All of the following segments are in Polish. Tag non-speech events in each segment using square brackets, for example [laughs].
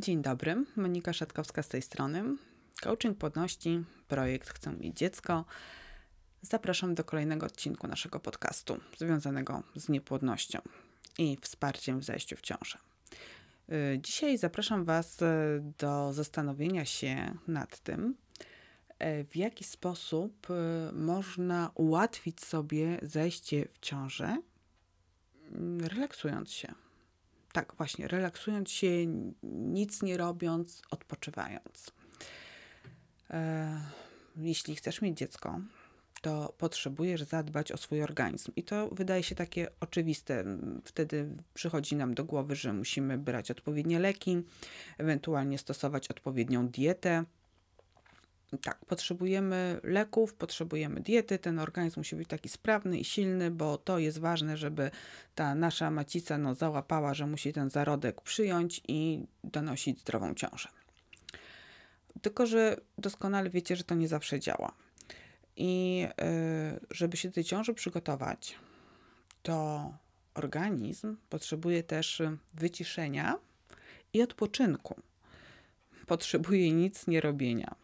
Dzień dobry, Monika Szatkowska z tej strony. Coaching Płodności, projekt Chcę mieć dziecko. Zapraszam do kolejnego odcinku naszego podcastu związanego z niepłodnością i wsparciem w zajściu w ciążę. Y, dzisiaj zapraszam Was y, do zastanowienia się nad tym, y, w jaki sposób można ułatwić sobie zajście w ciążę, mm, relaksując się tak właśnie, relaksując się, nic nie robiąc, odpoczywając. E, jeśli chcesz mieć dziecko, to potrzebujesz zadbać o swój organizm. I to wydaje się takie oczywiste. Wtedy przychodzi nam do głowy, że musimy brać odpowiednie leki, ewentualnie stosować odpowiednią dietę tak, potrzebujemy leków, potrzebujemy diety. Ten organizm musi być taki sprawny i silny, bo to jest ważne, żeby ta nasza macica no, załapała, że musi ten zarodek przyjąć i donosić zdrową ciążę. Tylko, że doskonale wiecie, że to nie zawsze działa. I yy, żeby się do tej ciąży przygotować, to organizm potrzebuje też wyciszenia i odpoczynku. Potrzebuje nic nie robienia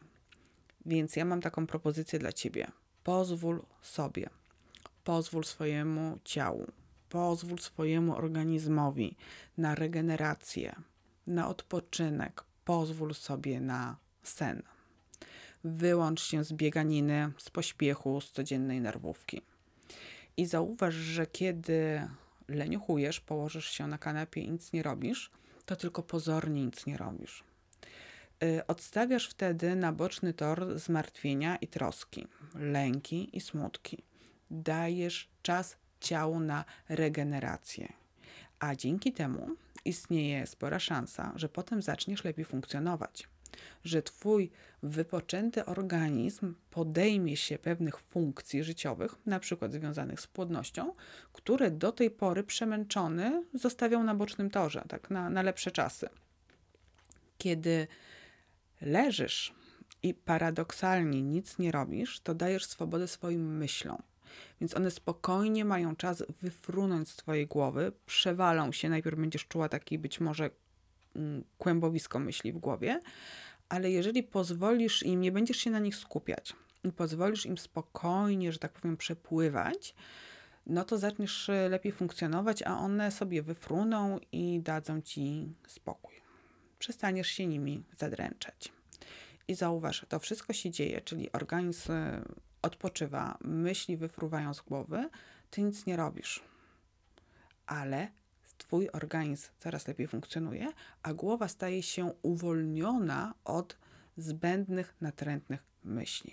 więc ja mam taką propozycję dla ciebie. Pozwól sobie, pozwól swojemu ciału, pozwól swojemu organizmowi na regenerację, na odpoczynek, pozwól sobie na sen. Wyłącz się z bieganiny, z pośpiechu, z codziennej nerwówki. I zauważ, że kiedy leniuchujesz, położysz się na kanapie i nic nie robisz, to tylko pozornie nic nie robisz. Y, odstawiasz wtedy na boczny tor zmartwienia i troski, lęki i smutki. Dajesz czas ciału na regenerację. A dzięki temu istnieje spora szansa, że potem zaczniesz lepiej funkcjonować. Że twój wypoczęty organizm podejmie się pewnych funkcji życiowych, na przykład związanych z płodnością, które do tej pory przemęczony zostawiał na bocznym torze, tak na, na lepsze czasy. Kiedy leżysz i paradoksalnie nic nie robisz, to dajesz swobodę swoim myślom. Więc one spokojnie mają czas wyfrunąć z twojej głowy, przewalą się. Najpierw będziesz czuła taki być może mm, kłębowisko myśli w głowie, ale jeżeli pozwolisz im, nie będziesz się na nich skupiać i pozwolisz im spokojnie, że tak powiem, przepływać, no to zaczniesz e, lepiej funkcjonować, a one sobie wyfruną i dadzą ci spokój przestaniesz się nimi zadręczać. I zauważ, to wszystko się dzieje, czyli organizm e, odpoczywa, myśli wyfruwają z głowy, ty nic nie robisz. Ale twój organizm coraz lepiej funkcjonuje, a głowa staje się uwolniona od zbędnych, natrętnych myśli.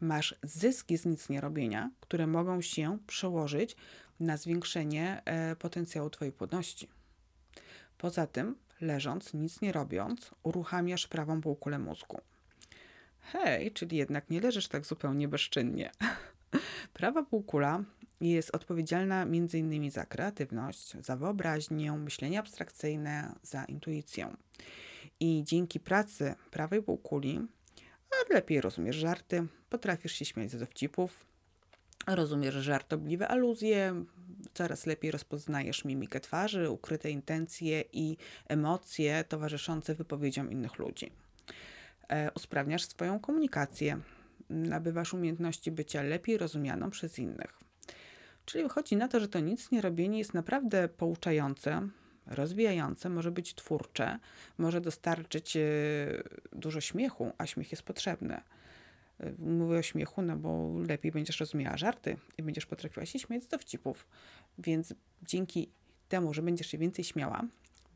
Masz zyski z nic nie robienia, które mogą się przełożyć na zwiększenie e, potencjału Twojej płodności. Poza tym leżąc, nic nie robiąc, uruchamiasz prawą półkulę mózgu. Hej, czyli jednak nie leżysz tak zupełnie bezczynnie. [laughs] Prawa półkula jest odpowiedzialna m.in. za kreatywność, za wyobraźnię, myślenie abstrakcyjne, za intuicję. I dzięki pracy prawej półkuli lepiej rozumiesz żarty, potrafisz się śmiać z dowcipów, rozumiesz żartobliwe aluzje, coraz lepiej rozpoznajesz mimikę twarzy, ukryte intencje i emocje towarzyszące wypowiedziom innych ludzi. E, usprawniasz swoją komunikację, nabywasz umiejętności bycia lepiej rozumianą przez innych. Czyli wychodzi na to, że to nic nie robienie jest naprawdę pouczające, rozwijające, może być twórcze, może dostarczyć e, dużo śmiechu, a śmiech jest potrzebny mówię o śmiechu, no bo lepiej będziesz rozumiała żarty i będziesz potrafiła się śmiać z dowcipów. Więc dzięki temu, że będziesz się więcej śmiała,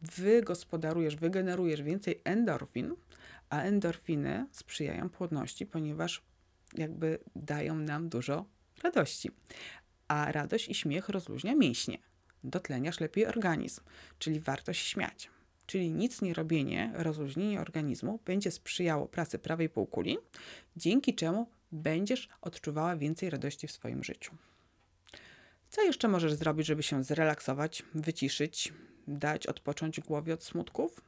wygospodarujesz, wygenerujesz więcej endorfin, a endorfiny sprzyjają płodności, ponieważ jakby dają nam dużo radości. A radość i śmiech rozluźnia mięśnie. Dotleniasz lepiej organizm, czyli warto się śmiać czyli nic nie robienie, rozluźnienie organizmu będzie sprzyjało pracy prawej półkuli, dzięki czemu będziesz odczuwała więcej radości w swoim życiu. Co jeszcze możesz zrobić, żeby się zrelaksować, wyciszyć, dać odpocząć głowie od smutków?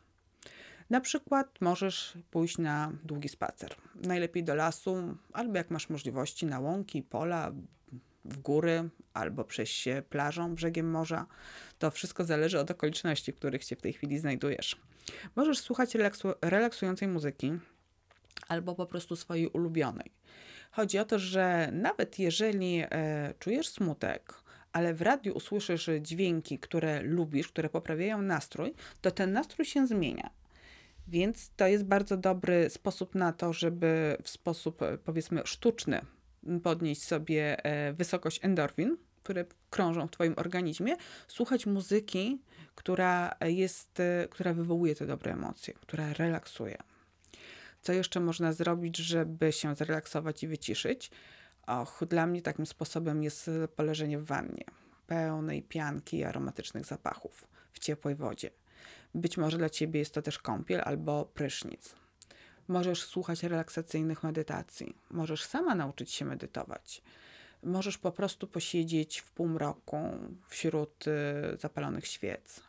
Na przykład możesz pójść na długi spacer. Najlepiej do lasu, albo jak masz możliwości, na łąki, pola, w góry albo przejść się plażą, brzegiem morza. To wszystko zależy od okoliczności, w których się w tej chwili znajdujesz. Możesz słuchać relaksu relaksującej muzyki albo po prostu swojej ulubionej. Chodzi o to, że nawet jeżeli e, czujesz smutek, ale w radiu usłyszysz dźwięki, które lubisz, które poprawiają nastrój, to ten nastrój się zmienia. Więc to jest bardzo dobry sposób na to, żeby w sposób e, powiedzmy sztuczny podnieść sobie e, wysokość endorfin, które krążą w Twoim organizmie, słuchać muzyki, która jest, e, która wywołuje te dobre emocje, która relaksuje. Co jeszcze można zrobić, żeby się zrelaksować i wyciszyć? Och, dla mnie takim sposobem jest poleżenie w wannie, pełnej pianki i aromatycznych zapachów w ciepłej wodzie. Być może dla ciebie jest to też kąpiel albo prysznic. Możesz słuchać relaksacyjnych medytacji, możesz sama nauczyć się medytować. Możesz po prostu posiedzieć w półmroku wśród y, zapalonych świec.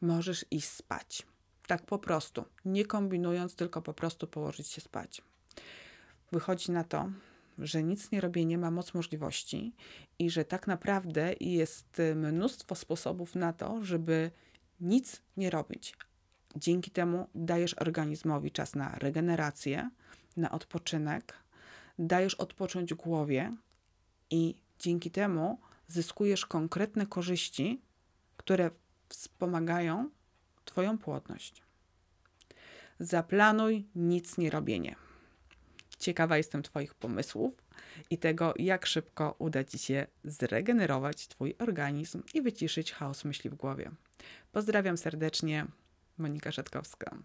Możesz iść spać. Tak po prostu, nie kombinując, tylko po prostu położyć się spać. Wychodzi na to, że nic nie robienie ma moc możliwości i że tak naprawdę jest mnóstwo sposobów na to, żeby nic nie robić. Dzięki temu dajesz organizmowi czas na regenerację, na odpoczynek, dajesz odpocząć głowie i dzięki temu zyskujesz konkretne korzyści, które wspomagają Twoją płodność. Zaplanuj nic nie robienie. Ciekawa jestem Twoich pomysłów i tego, jak szybko uda Ci się zregenerować Twój organizm i wyciszyć chaos myśli w głowie. Pozdrawiam serdecznie, Monika Szatkowska.